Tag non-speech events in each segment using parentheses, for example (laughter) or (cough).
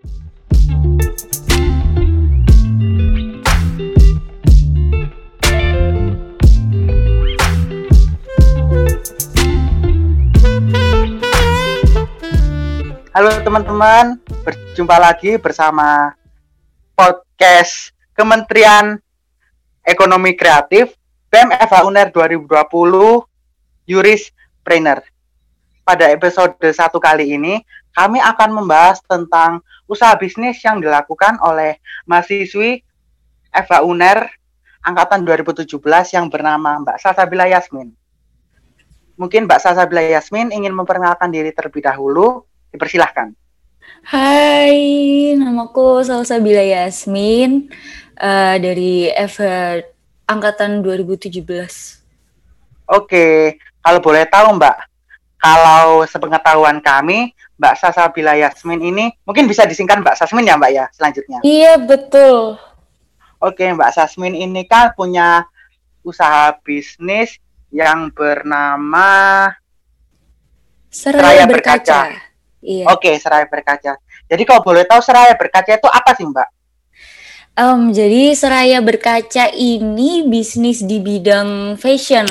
Halo teman-teman, berjumpa lagi bersama podcast Kementerian Ekonomi Kreatif BMFH UNER 2020 Yuris Trainer. Pada episode satu kali ini, kami akan membahas tentang usaha bisnis yang dilakukan oleh mahasiswi FH UNER angkatan 2017 yang bernama Mbak Salsabila Yasmin. Mungkin Mbak Salsabila Yasmin ingin memperkenalkan diri terlebih dahulu Dipersilahkan. Hai, namaku Salsabila Yasmin uh, dari F angkatan 2017. Oke, kalau boleh tahu Mbak, kalau sepengetahuan kami, Mbak Salsabila Yasmin ini mungkin bisa disingkat Mbak Sasmin ya Mbak ya selanjutnya. Iya betul. Oke Mbak Sasmin ini kan punya usaha bisnis yang bernama Seraya Berkaca. Berkaca. Iya. Oke, Seraya Berkaca. Jadi kalau boleh tahu Seraya Berkaca itu apa sih, Mbak? Um, jadi Seraya Berkaca ini bisnis di bidang fashion,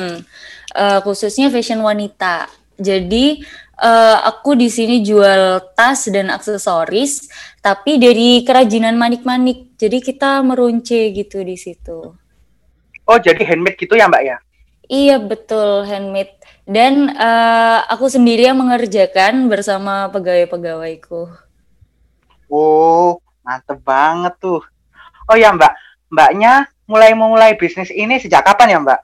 uh, khususnya fashion wanita. Jadi uh, aku di sini jual tas dan aksesoris, tapi dari kerajinan manik-manik. Jadi kita merunce gitu di situ. Oh, jadi handmade gitu ya, Mbak ya? Iya, betul, handmade dan uh, aku sendiri yang mengerjakan bersama pegawai-pegawaiku. Oh, mantep banget tuh. Oh ya Mbak, Mbaknya mulai memulai bisnis ini sejak kapan ya Mbak?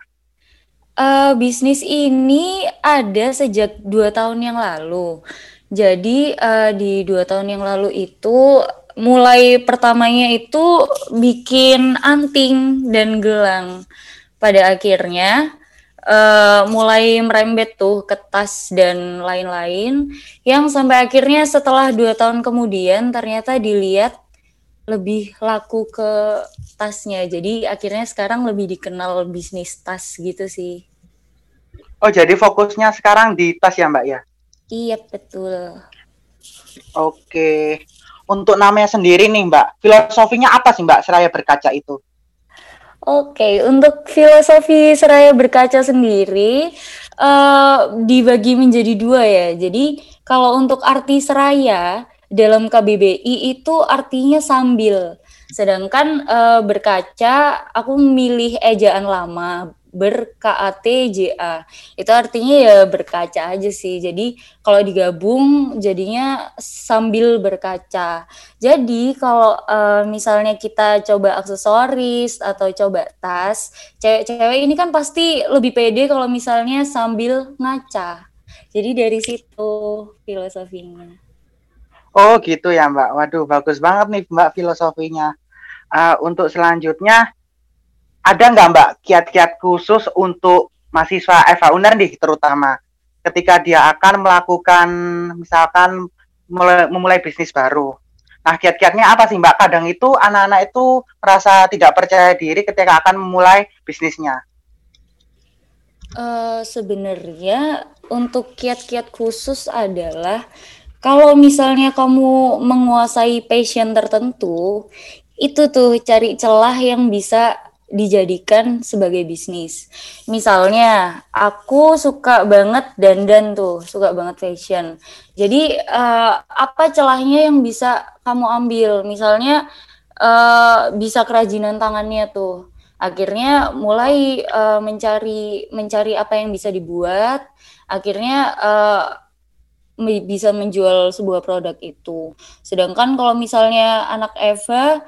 Uh, bisnis ini ada sejak dua tahun yang lalu. Jadi uh, di dua tahun yang lalu itu mulai pertamanya itu bikin anting dan gelang. Pada akhirnya uh, mulai merembet tuh ke tas dan lain-lain yang sampai akhirnya setelah dua tahun kemudian ternyata dilihat lebih laku ke tasnya. Jadi akhirnya sekarang lebih dikenal bisnis tas gitu sih. Oh jadi fokusnya sekarang di tas ya mbak ya? Iya betul. Oke. Untuk namanya sendiri nih mbak filosofinya apa sih mbak seraya berkaca itu? Oke, untuk filosofi seraya berkaca sendiri uh, dibagi menjadi dua ya. Jadi kalau untuk arti seraya dalam KBBI itu artinya sambil. Sedangkan uh, berkaca aku memilih ejaan lama ber KATJA. Itu artinya ya berkaca aja sih. Jadi kalau digabung jadinya sambil berkaca. Jadi kalau uh, misalnya kita coba aksesoris atau coba tas, cewek-cewek ini kan pasti lebih pede kalau misalnya sambil ngaca. Jadi dari situ filosofinya. Oh gitu ya Mbak. Waduh bagus banget nih Mbak filosofinya. Uh, untuk selanjutnya ada nggak Mbak kiat-kiat khusus untuk mahasiswa FH UNER nih terutama ketika dia akan melakukan misalkan mulai, memulai bisnis baru. Nah, kiat-kiatnya apa sih Mbak? Kadang itu anak-anak itu merasa tidak percaya diri ketika akan memulai bisnisnya. Uh, sebenarnya untuk kiat-kiat khusus adalah kalau misalnya kamu menguasai passion tertentu, itu tuh cari celah yang bisa dijadikan sebagai bisnis. Misalnya, aku suka banget dandan tuh, suka banget fashion. Jadi uh, apa celahnya yang bisa kamu ambil? Misalnya uh, bisa kerajinan tangannya tuh. Akhirnya mulai uh, mencari mencari apa yang bisa dibuat. Akhirnya uh, bisa menjual sebuah produk itu. Sedangkan kalau misalnya anak Eva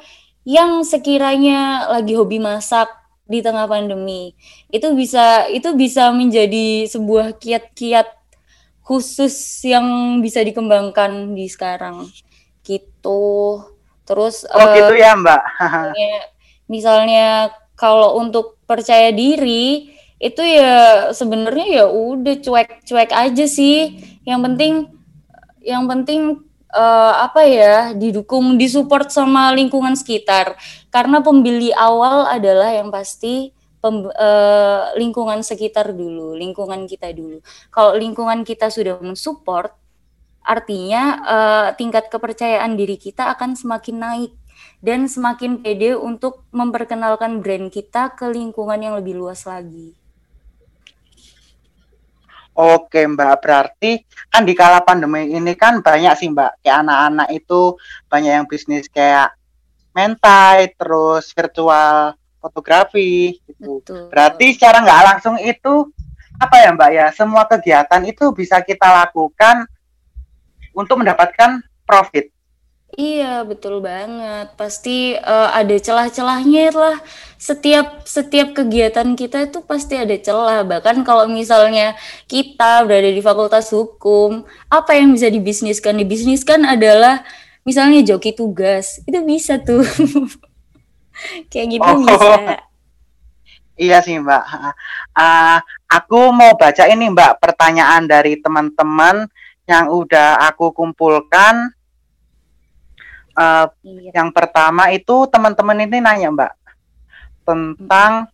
yang sekiranya lagi hobi masak di tengah pandemi itu bisa itu bisa menjadi sebuah kiat-kiat khusus yang bisa dikembangkan di sekarang. Gitu. Terus oh uh, gitu ya mbak. (laughs) misalnya, misalnya kalau untuk percaya diri itu ya sebenarnya ya udah cuek-cuek aja sih. Yang penting yang penting uh, apa ya didukung disupport sama lingkungan sekitar. Karena pembeli awal adalah yang pasti pem, uh, lingkungan sekitar dulu lingkungan kita dulu. Kalau lingkungan kita sudah mensupport Artinya uh, tingkat kepercayaan diri kita akan semakin naik dan semakin pede untuk memperkenalkan brand kita ke lingkungan yang lebih luas lagi. Oke Mbak, berarti kan di kala pandemi ini kan banyak sih Mbak, kayak anak-anak itu banyak yang bisnis kayak mentai, terus virtual fotografi gitu. Betul. Berarti secara nggak langsung itu apa ya Mbak ya, semua kegiatan itu bisa kita lakukan untuk mendapatkan profit. Iya, betul banget. Pasti uh, ada celah-celahnya lah. Setiap setiap kegiatan kita itu pasti ada celah. Bahkan kalau misalnya kita berada di Fakultas Hukum, apa yang bisa dibisniskan? Dibisniskan adalah misalnya joki tugas. Itu bisa tuh. (laughs) Kayak gitu oh. bisa. Iya sih Mbak. Uh, aku mau baca ini Mbak pertanyaan dari teman-teman yang udah aku kumpulkan Uh, iya. Yang pertama itu teman-teman ini nanya Mbak tentang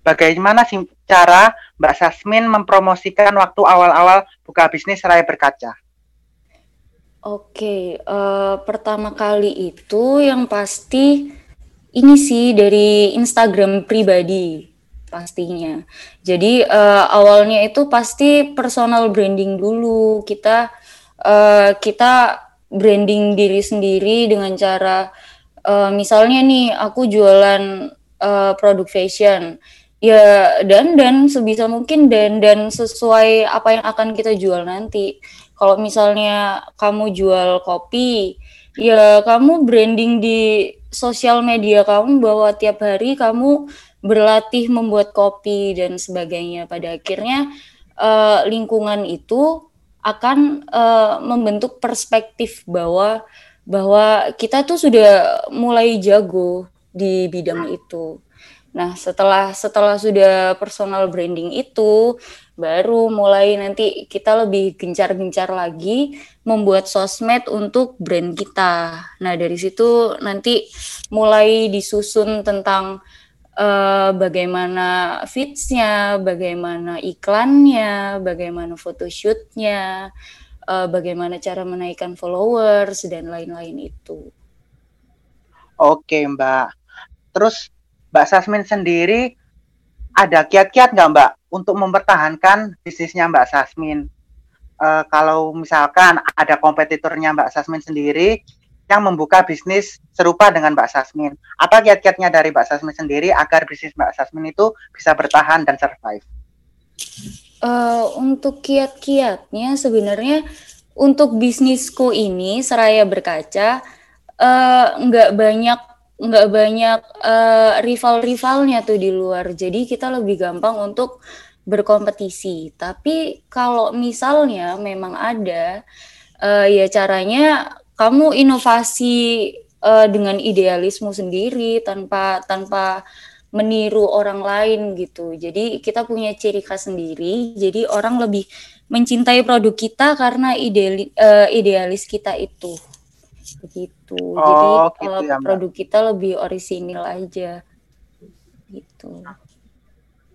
bagaimana sih cara Mbak Sasmin mempromosikan waktu awal-awal buka bisnis Raya Berkaca. Oke, uh, pertama kali itu yang pasti ini sih dari Instagram pribadi pastinya. Jadi uh, awalnya itu pasti personal branding dulu kita uh, kita branding diri sendiri dengan cara uh, misalnya nih aku jualan uh, produk fashion. Ya dan dan sebisa mungkin dan dan sesuai apa yang akan kita jual nanti. Kalau misalnya kamu jual kopi ya kamu branding di sosial media kamu bahwa tiap hari kamu berlatih membuat kopi dan sebagainya. Pada akhirnya uh, lingkungan itu akan uh, membentuk perspektif bahwa bahwa kita tuh sudah mulai jago di bidang itu. Nah, setelah setelah sudah personal branding itu, baru mulai nanti kita lebih gencar-gencar lagi membuat sosmed untuk brand kita. Nah, dari situ nanti mulai disusun tentang uh, bagaimana fitsnya, bagaimana iklannya, bagaimana photoshootnya, uh, bagaimana cara menaikkan followers dan lain-lain itu. Oke Mbak. Terus Mbak Sasmin sendiri ada kiat-kiat nggak Mbak untuk mempertahankan bisnisnya Mbak Sasmin? Uh, kalau misalkan ada kompetitornya Mbak Sasmin sendiri yang membuka bisnis serupa dengan Mbak Sasmin. Apa kiat-kiatnya dari Mbak Sasmin sendiri agar bisnis Mbak Sasmin itu bisa bertahan dan survive? Uh, untuk kiat-kiatnya sebenarnya untuk bisnisku ini Seraya Berkaca uh, nggak banyak nggak banyak uh, rival-rivalnya tuh di luar. Jadi kita lebih gampang untuk berkompetisi. Tapi kalau misalnya memang ada uh, ya caranya kamu inovasi uh, dengan idealisme sendiri tanpa tanpa meniru orang lain gitu. Jadi kita punya ciri khas sendiri. Jadi orang lebih mencintai produk kita karena ideali, uh, idealis kita itu. Begitu. Oh, Jadi gitu ya, produk kita lebih orisinil aja. Gitu.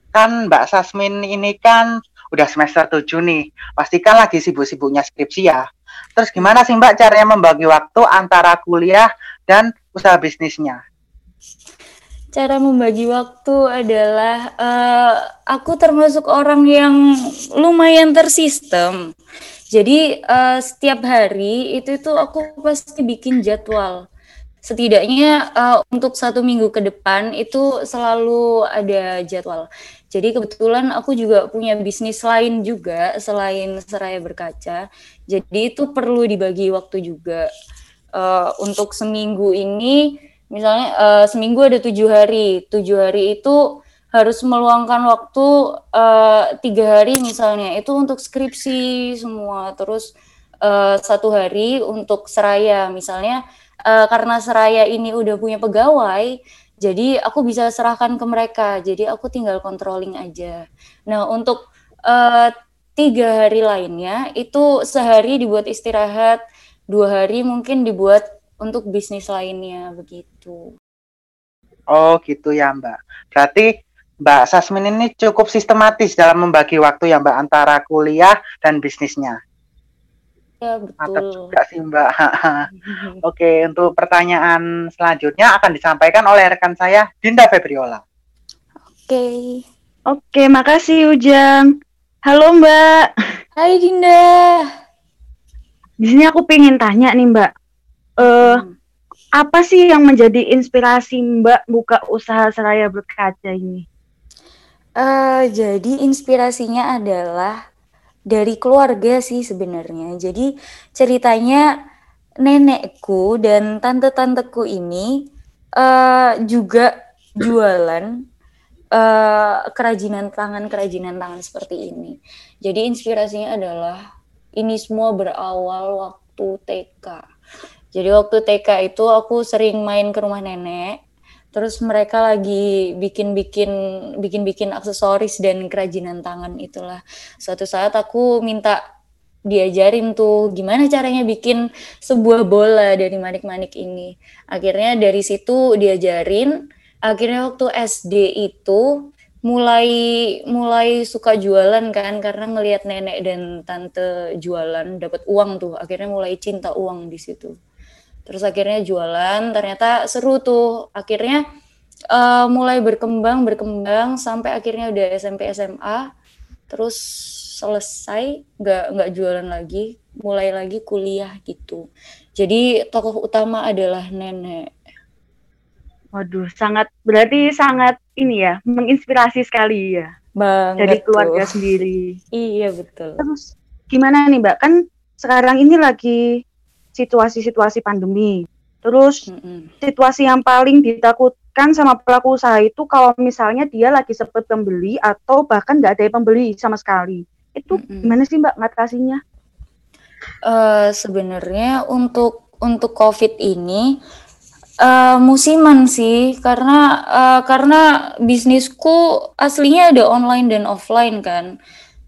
Kan Mbak Sasmin ini kan udah semester 7 nih. Pastikan lagi sibuk-sibuknya skripsi ya. Terus gimana sih Mbak caranya membagi waktu antara kuliah dan usaha bisnisnya? Cara membagi waktu adalah uh, aku termasuk orang yang lumayan tersistem. Jadi uh, setiap hari itu itu aku pasti bikin jadwal. Setidaknya uh, untuk satu minggu ke depan itu selalu ada jadwal. Jadi kebetulan aku juga punya bisnis lain juga selain Seraya Berkaca. Jadi itu perlu dibagi waktu juga. Uh, untuk seminggu ini, misalnya uh, seminggu ada tujuh hari. Tujuh hari itu harus meluangkan waktu uh, tiga hari misalnya itu untuk skripsi semua. Terus uh, satu hari untuk Seraya misalnya. Uh, karena Seraya ini udah punya pegawai, jadi aku bisa serahkan ke mereka. Jadi aku tinggal controlling aja. Nah untuk uh, tiga hari lainnya itu sehari dibuat istirahat, dua hari mungkin dibuat untuk bisnis lainnya begitu. Oh gitu ya Mbak. Berarti Mbak Sasmin ini cukup sistematis dalam membagi waktu ya Mbak antara kuliah dan bisnisnya. Ya, betul. Mantap juga sih Mbak. (laughs) Oke, untuk pertanyaan selanjutnya akan disampaikan oleh rekan saya Dinda Febriola. Oke. Oke, makasih Ujang. Halo Mbak. Hai Dinda. Di sini aku pengen tanya nih Mbak. Eh uh, hmm. apa sih yang menjadi inspirasi Mbak buka usaha Seraya Berkaca ini? Uh, jadi inspirasinya adalah dari keluarga sih sebenarnya. Jadi ceritanya nenekku dan tante-tanteku ini uh, juga jualan uh, kerajinan tangan kerajinan tangan seperti ini. Jadi inspirasinya adalah ini semua berawal waktu TK. Jadi waktu TK itu aku sering main ke rumah nenek terus mereka lagi bikin-bikin bikin-bikin aksesoris dan kerajinan tangan itulah. Suatu saat aku minta diajarin tuh gimana caranya bikin sebuah bola dari manik-manik ini. Akhirnya dari situ diajarin. Akhirnya waktu SD itu mulai mulai suka jualan kan karena ngelihat nenek dan tante jualan dapat uang tuh. Akhirnya mulai cinta uang di situ. Terus akhirnya jualan ternyata seru tuh. Akhirnya uh, mulai berkembang berkembang sampai akhirnya udah SMP SMA terus selesai nggak nggak jualan lagi. Mulai lagi kuliah gitu. Jadi tokoh utama adalah nenek waduh sangat berarti sangat ini ya menginspirasi sekali ya Banget dari keluarga tuh. sendiri iya betul terus gimana nih mbak kan sekarang ini lagi situasi-situasi pandemi. Terus mm -hmm. situasi yang paling ditakutkan sama pelaku usaha itu kalau misalnya dia lagi sempat pembeli atau bahkan nggak ada pembeli sama sekali. Itu mm -hmm. gimana sih Mbak ngatasinya? Uh, Sebenarnya untuk untuk COVID ini uh, musiman sih karena uh, karena bisnisku aslinya ada online dan offline kan.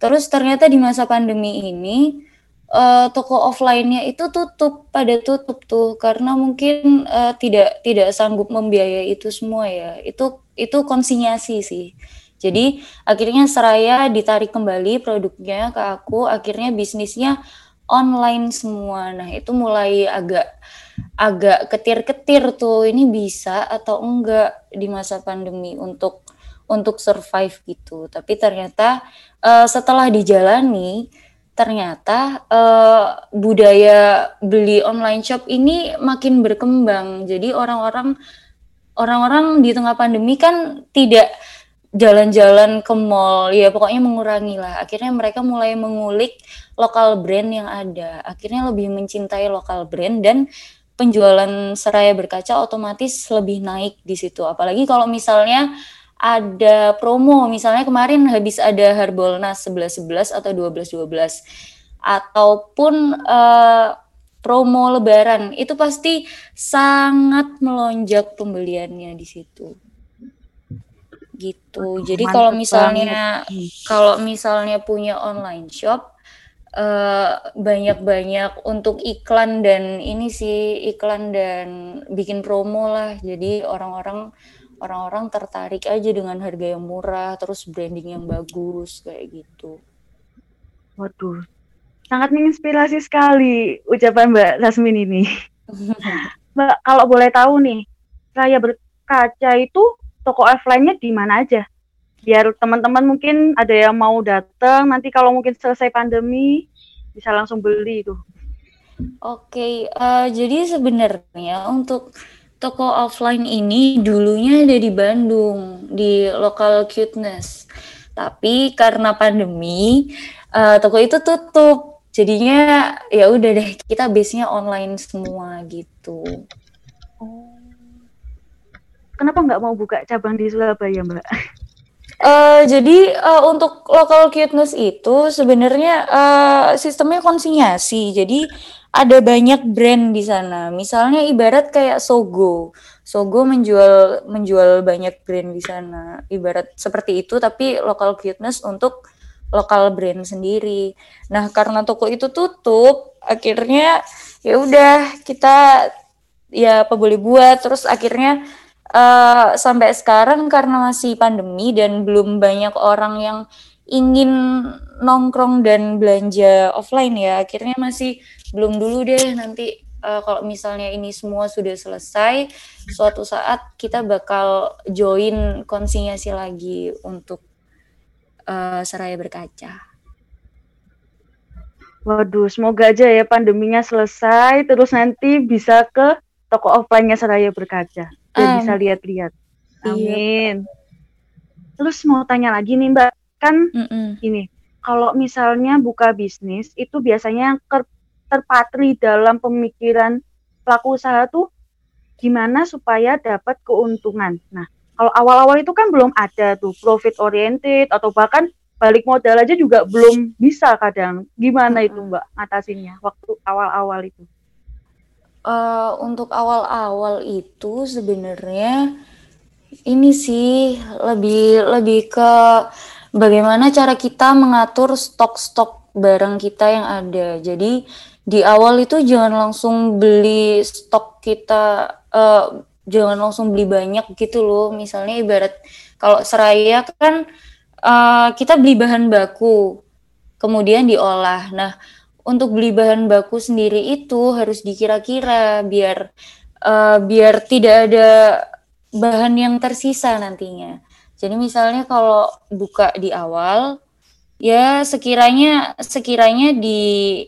Terus ternyata di masa pandemi ini uh, toko offline-nya itu tutup pada tutup tuh karena mungkin uh, tidak tidak sanggup membiayai itu semua ya. Itu itu konsinyasi sih. Jadi akhirnya Seraya ditarik kembali produknya ke aku, akhirnya bisnisnya online semua. Nah, itu mulai agak agak ketir-ketir tuh ini bisa atau enggak di masa pandemi untuk untuk survive gitu. Tapi ternyata uh, setelah dijalani ternyata uh, budaya beli online shop ini makin berkembang. Jadi orang-orang orang-orang di tengah pandemi kan tidak jalan-jalan ke mall, ya pokoknya mengurangi lah. Akhirnya mereka mulai mengulik lokal brand yang ada. Akhirnya lebih mencintai lokal brand dan penjualan seraya berkaca otomatis lebih naik di situ. Apalagi kalau misalnya ada promo misalnya kemarin habis ada Harbolnas 11 11 atau 12 12 ataupun uh, promo lebaran itu pasti sangat melonjak pembeliannya di situ gitu. Jadi kalau misalnya kalau misalnya punya online shop banyak banyak-banyak untuk iklan dan ini sih iklan dan bikin promo lah. Jadi orang-orang orang-orang tertarik aja dengan harga yang murah, terus branding yang bagus kayak gitu. Waduh, sangat menginspirasi sekali ucapan Mbak Rasmin ini. (laughs) Mbak, kalau boleh tahu nih, saya berkaca itu toko offline-nya di mana aja? Biar teman-teman mungkin ada yang mau datang, nanti kalau mungkin selesai pandemi bisa langsung beli itu. Oke, okay, uh, eh, jadi sebenarnya untuk toko offline ini dulunya ada di Bandung di lokal cuteness tapi karena pandemi uh, toko itu tutup jadinya ya udah deh kita base nya online semua gitu oh. kenapa nggak mau buka cabang di Surabaya mbak (laughs) Uh, jadi uh, untuk local cuteness itu sebenarnya uh, sistemnya konsinyasi. Jadi ada banyak brand di sana. Misalnya ibarat kayak Sogo. Sogo menjual menjual banyak brand di sana. Ibarat seperti itu tapi local cuteness untuk lokal brand sendiri. Nah, karena toko itu tutup, akhirnya ya udah kita ya apa boleh buat terus akhirnya uh, sampai sekarang karena masih pandemi dan belum banyak orang yang ingin nongkrong dan belanja offline ya akhirnya masih belum dulu deh nanti uh, kalau misalnya ini semua sudah selesai suatu saat kita bakal join konsinyasi lagi untuk uh, seraya berkaca. Waduh, semoga aja ya pandeminya selesai, terus nanti bisa ke toko offline-nya Seraya Berkaca, biar um, bisa lihat-lihat. Iya. Amin. Iya. Terus mau tanya lagi nih Mbak, kan mm -mm. ini, kalau misalnya buka bisnis itu biasanya terpatri dalam pemikiran pelaku usaha tuh gimana supaya dapat keuntungan. Nah, kalau awal-awal itu kan belum ada tuh profit oriented atau bahkan balik modal aja juga belum bisa kadang. Gimana itu Mbak ngatasinnya waktu awal-awal itu? Uh, untuk awal-awal itu sebenarnya ini sih lebih lebih ke bagaimana cara kita mengatur stok-stok barang kita yang ada. Jadi di awal itu jangan langsung beli stok kita uh, jangan langsung beli banyak gitu loh. Misalnya ibarat kalau seraya kan uh, kita beli bahan baku, kemudian diolah. Nah, untuk beli bahan baku sendiri itu harus dikira-kira biar uh, biar tidak ada bahan yang tersisa nantinya. Jadi misalnya kalau buka di awal, ya sekiranya sekiranya di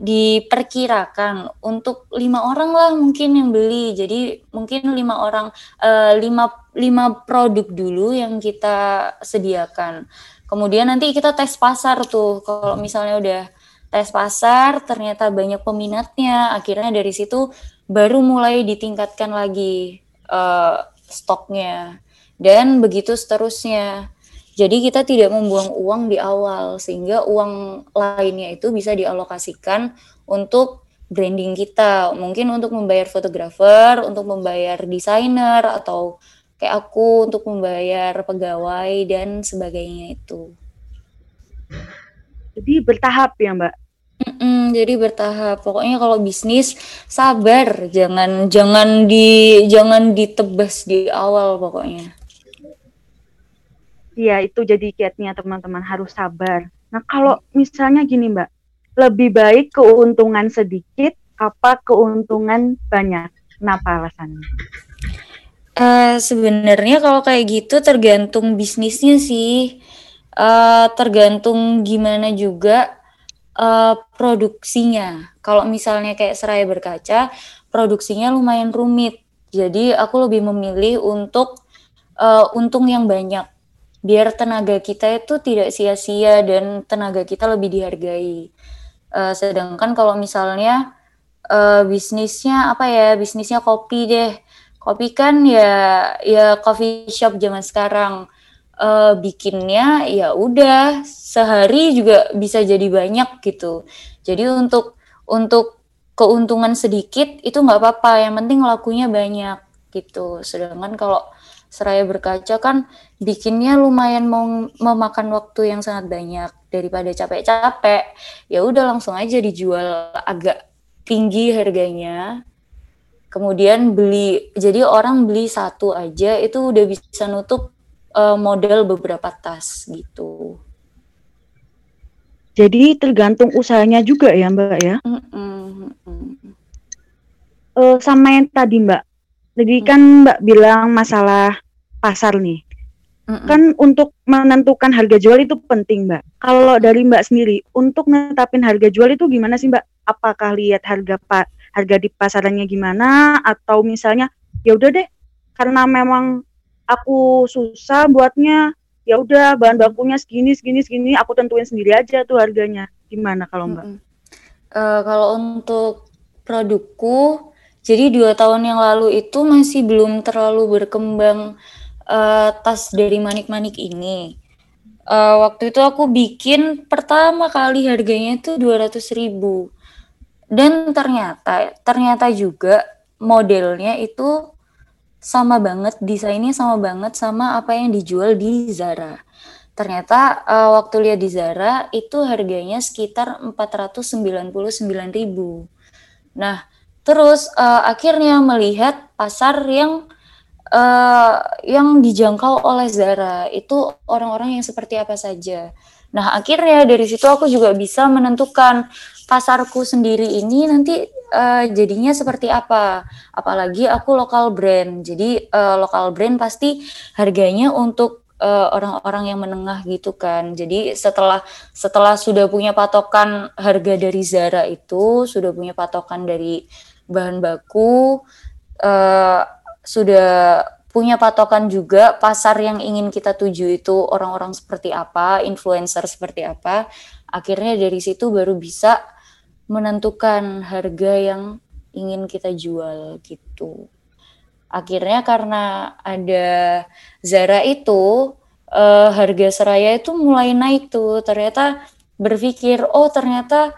diperkirakan untuk lima orang lah mungkin yang beli. Jadi mungkin lima orang uh, lima lima produk dulu yang kita sediakan. Kemudian nanti kita tes pasar tuh. Kalau misalnya udah tes pasar ternyata banyak peminatnya, akhirnya dari situ baru mulai ditingkatkan lagi uh, stoknya dan begitu seterusnya. Jadi kita tidak membuang uang di awal sehingga uang lainnya itu bisa dialokasikan untuk branding kita. Mungkin untuk membayar fotografer, untuk membayar desainer atau kayak aku untuk membayar pegawai dan sebagainya itu. Jadi bertahap ya, Mbak. Mm-mm, jadi bertahap. Pokoknya kalau bisnis sabar, jangan jangan di jangan ditebas di awal pokoknya. Iya, itu jadi kiatnya teman-teman harus sabar. Nah, kalau misalnya gini, Mbak, lebih baik keuntungan sedikit apa keuntungan banyak? Kenapa alasannya? Uh, sebenarnya kalau kayak gitu tergantung bisnisnya sih. Uh, tergantung gimana juga uh, produksinya. Kalau misalnya kayak serai berkaca, produksinya lumayan rumit. Jadi aku lebih memilih untuk uh, untung yang banyak biar tenaga kita itu tidak sia-sia dan tenaga kita lebih dihargai. Uh, sedangkan kalau misalnya uh, bisnisnya apa ya bisnisnya kopi deh, kopi kan ya ya coffee shop zaman sekarang uh, bikinnya ya udah sehari juga bisa jadi banyak gitu. Jadi untuk untuk keuntungan sedikit itu nggak apa-apa, yang penting lakunya banyak gitu. Sedangkan kalau seraya berkaca kan bikinnya lumayan mau memakan waktu yang sangat banyak daripada capek-capek ya udah langsung aja dijual agak tinggi harganya kemudian beli jadi orang beli satu aja itu udah bisa nutup uh, model beberapa tas gitu jadi tergantung usahanya juga ya mbak ya mm -mm. Uh, sama yang tadi mbak jadi hmm. kan Mbak bilang masalah pasar nih. Mm-mm. Kan untuk menentukan harga jual itu penting, Mbak. Kalau dari Mbak sendiri, untuk menetapin harga jual itu gimana sih, Mbak? Apakah lihat harga pak harga di pasarannya gimana atau misalnya ya udah deh karena memang aku susah buatnya ya udah bahan bakunya segini segini segini aku tentuin sendiri aja tuh harganya gimana kalau mbak? Uh, kalau untuk produkku jadi dua tahun yang lalu itu masih belum terlalu berkembang uh, tas dari manik-manik ini. Uh, waktu itu aku bikin pertama kali harganya itu 200 ribu. Dan ternyata, ternyata juga modelnya itu sama banget, desainnya sama banget sama apa yang dijual di Zara. Ternyata uh, waktu lihat di Zara itu harganya sekitar 499 ribu. Nah, Terus uh, akhirnya melihat pasar yang uh, yang dijangkau oleh Zara itu orang-orang yang seperti apa saja. Nah, akhirnya dari situ aku juga bisa menentukan pasarku sendiri ini nanti uh, jadinya seperti apa. Apalagi aku lokal brand. Jadi uh, lokal brand pasti harganya untuk orang-orang uh, yang menengah gitu kan. Jadi setelah setelah sudah punya patokan harga dari Zara itu, sudah punya patokan dari bahan baku, uh, sudah punya patokan juga pasar yang ingin kita tuju itu orang-orang seperti apa, influencer seperti apa. Akhirnya dari situ baru bisa menentukan harga yang ingin kita jual gitu. Akhirnya karena ada Zara itu uh, harga seraya itu mulai naik tuh. Ternyata berpikir oh ternyata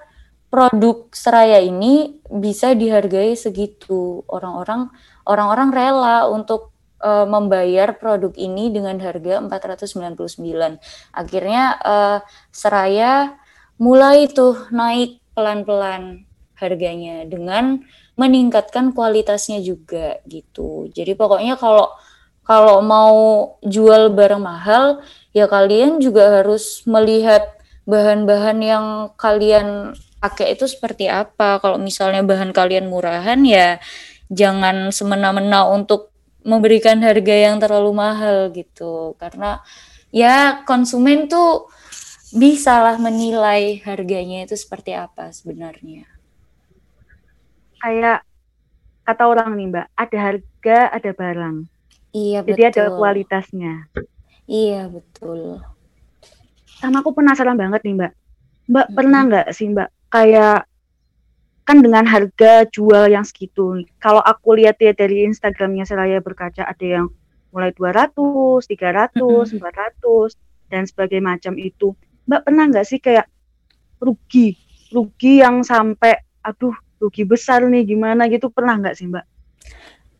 produk seraya ini bisa dihargai segitu. Orang-orang orang-orang rela untuk uh, membayar produk ini dengan harga 499. Akhirnya uh, Seraya mulai tuh naik pelan-pelan harganya dengan meningkatkan kualitasnya juga gitu. Jadi pokoknya kalau kalau mau jual barang mahal ya kalian juga harus melihat bahan-bahan yang kalian pakai itu seperti apa. Kalau misalnya bahan kalian murahan ya jangan semena-mena untuk memberikan harga yang terlalu mahal gitu karena ya konsumen tuh bisalah menilai harganya itu seperti apa sebenarnya kayak kata orang nih mbak ada harga ada barang iya jadi betul. ada kualitasnya iya betul sama aku penasaran banget nih mbak mbak hmm. pernah nggak sih mbak kayak kan dengan harga jual yang segitu. Kalau aku lihat ya dari Instagramnya Seraya Berkaca ada yang mulai 200, 300, mm -hmm. 400 dan sebagainya macam itu. Mbak pernah nggak sih kayak rugi, rugi yang sampai aduh rugi besar nih gimana gitu pernah nggak sih Mbak?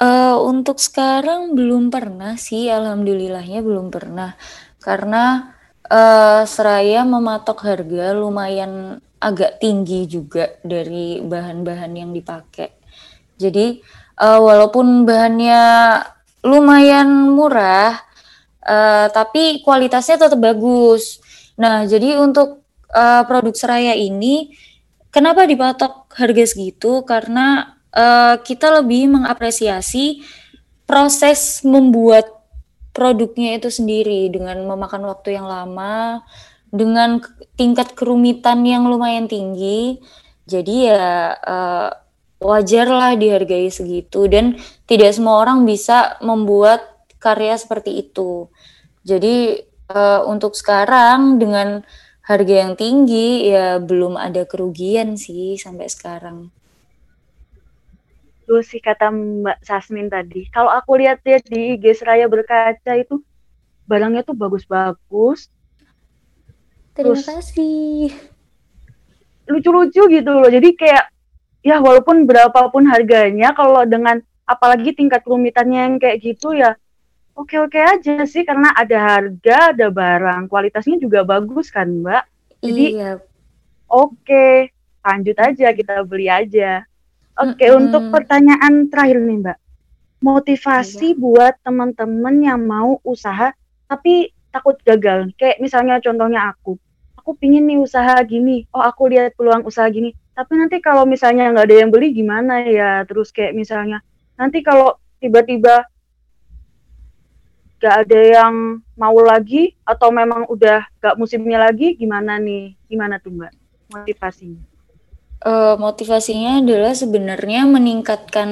Uh, untuk sekarang belum pernah sih, alhamdulillahnya belum pernah karena uh, Seraya mematok harga lumayan agak tinggi juga dari bahan-bahan yang dipakai. Jadi uh, walaupun bahannya lumayan murah, uh, tapi kualitasnya tetap bagus. Nah, jadi untuk uh, produk Seraya ini, kenapa dipatok harga segitu? Karena uh, kita lebih mengapresiasi proses membuat produknya itu sendiri dengan memakan waktu yang lama, dengan tingkat kerumitan yang lumayan tinggi, jadi ya uh, wajarlah dihargai segitu dan tidak semua orang bisa membuat karya seperti itu. Jadi uh, untuk sekarang dengan harga yang tinggi ya belum ada kerugian sih sampai sekarang. Terus sih kata Mbak Sasmin tadi, kalau aku lihat-lihat di IG Seraya Berkaca itu barangnya tuh bagus-bagus, Terima Terus, kasih. Lucu-lucu gitu loh. Jadi kayak ya walaupun berapapun harganya kalau dengan apalagi tingkat kerumitannya yang kayak gitu ya oke-oke aja sih karena ada harga, ada barang, kualitasnya juga bagus kan, Mbak. Jadi iya. oke, lanjut aja kita beli aja. Oke, mm -hmm. untuk pertanyaan terakhir nih, Mbak. Motivasi iya. buat teman-teman yang mau usaha tapi takut gagal. Kayak misalnya contohnya aku, aku pingin nih usaha gini, oh aku lihat peluang usaha gini, tapi nanti kalau misalnya nggak ada yang beli gimana ya? Terus kayak misalnya nanti kalau tiba-tiba nggak ada yang mau lagi atau memang udah nggak musimnya lagi, gimana nih? Gimana tuh mbak motivasinya? Uh, motivasinya adalah sebenarnya meningkatkan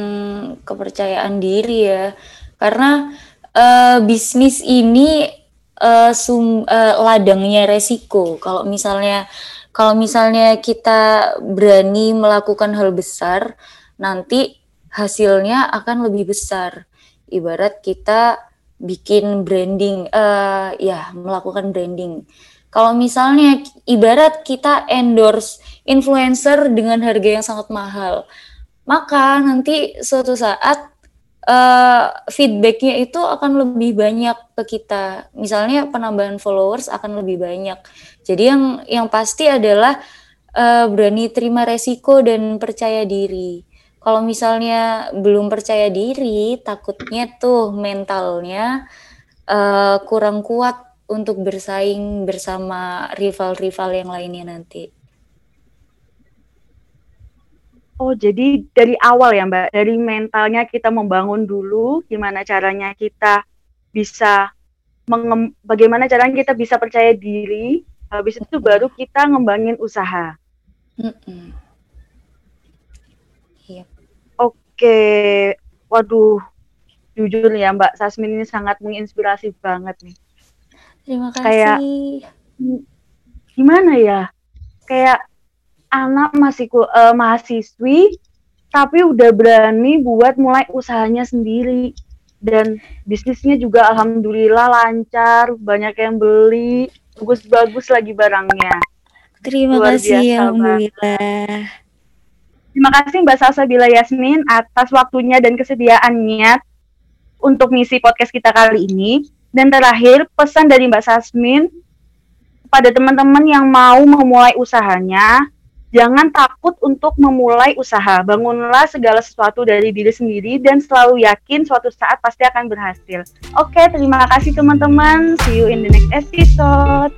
kepercayaan diri ya, karena uh, bisnis ini uh, sum, uh, ladangnya resiko. Kalau misalnya kalau misalnya kita berani melakukan hal besar, nanti hasilnya akan lebih besar. Ibarat kita bikin branding, uh, ya melakukan branding. Kalau misalnya ibarat kita endorse influencer dengan harga yang sangat mahal, maka nanti suatu saat uh, feedbacknya itu akan lebih banyak ke kita. Misalnya penambahan followers akan lebih banyak. Jadi yang yang pasti adalah uh, berani terima resiko dan percaya diri. Kalau misalnya belum percaya diri, takutnya tuh mentalnya uh, kurang kuat untuk bersaing bersama rival-rival yang lainnya nanti. Oh, jadi dari awal ya, Mbak, dari mentalnya kita membangun dulu gimana caranya kita bisa mengem bagaimana caranya kita bisa percaya diri, habis itu baru kita ngembangin usaha. Mm -mm. Oke, waduh, jujur ya Mbak Sasmin ini sangat menginspirasi banget nih. Terima kasih. Kayak gimana ya? Kayak anak masih uh, mahasiswi tapi udah berani buat mulai usahanya sendiri dan bisnisnya juga alhamdulillah lancar banyak yang beli bagus-bagus lagi barangnya terima Luar kasih biasa, alhamdulillah terima kasih Mbak Salsa Bila Yasmin atas waktunya dan kesediaannya untuk misi podcast kita kali ini dan terakhir pesan dari Mbak Sasmin pada teman-teman yang mau memulai usahanya Jangan takut untuk memulai usaha. Bangunlah segala sesuatu dari diri sendiri dan selalu yakin suatu saat pasti akan berhasil. Oke, terima kasih teman-teman. See you in the next episode.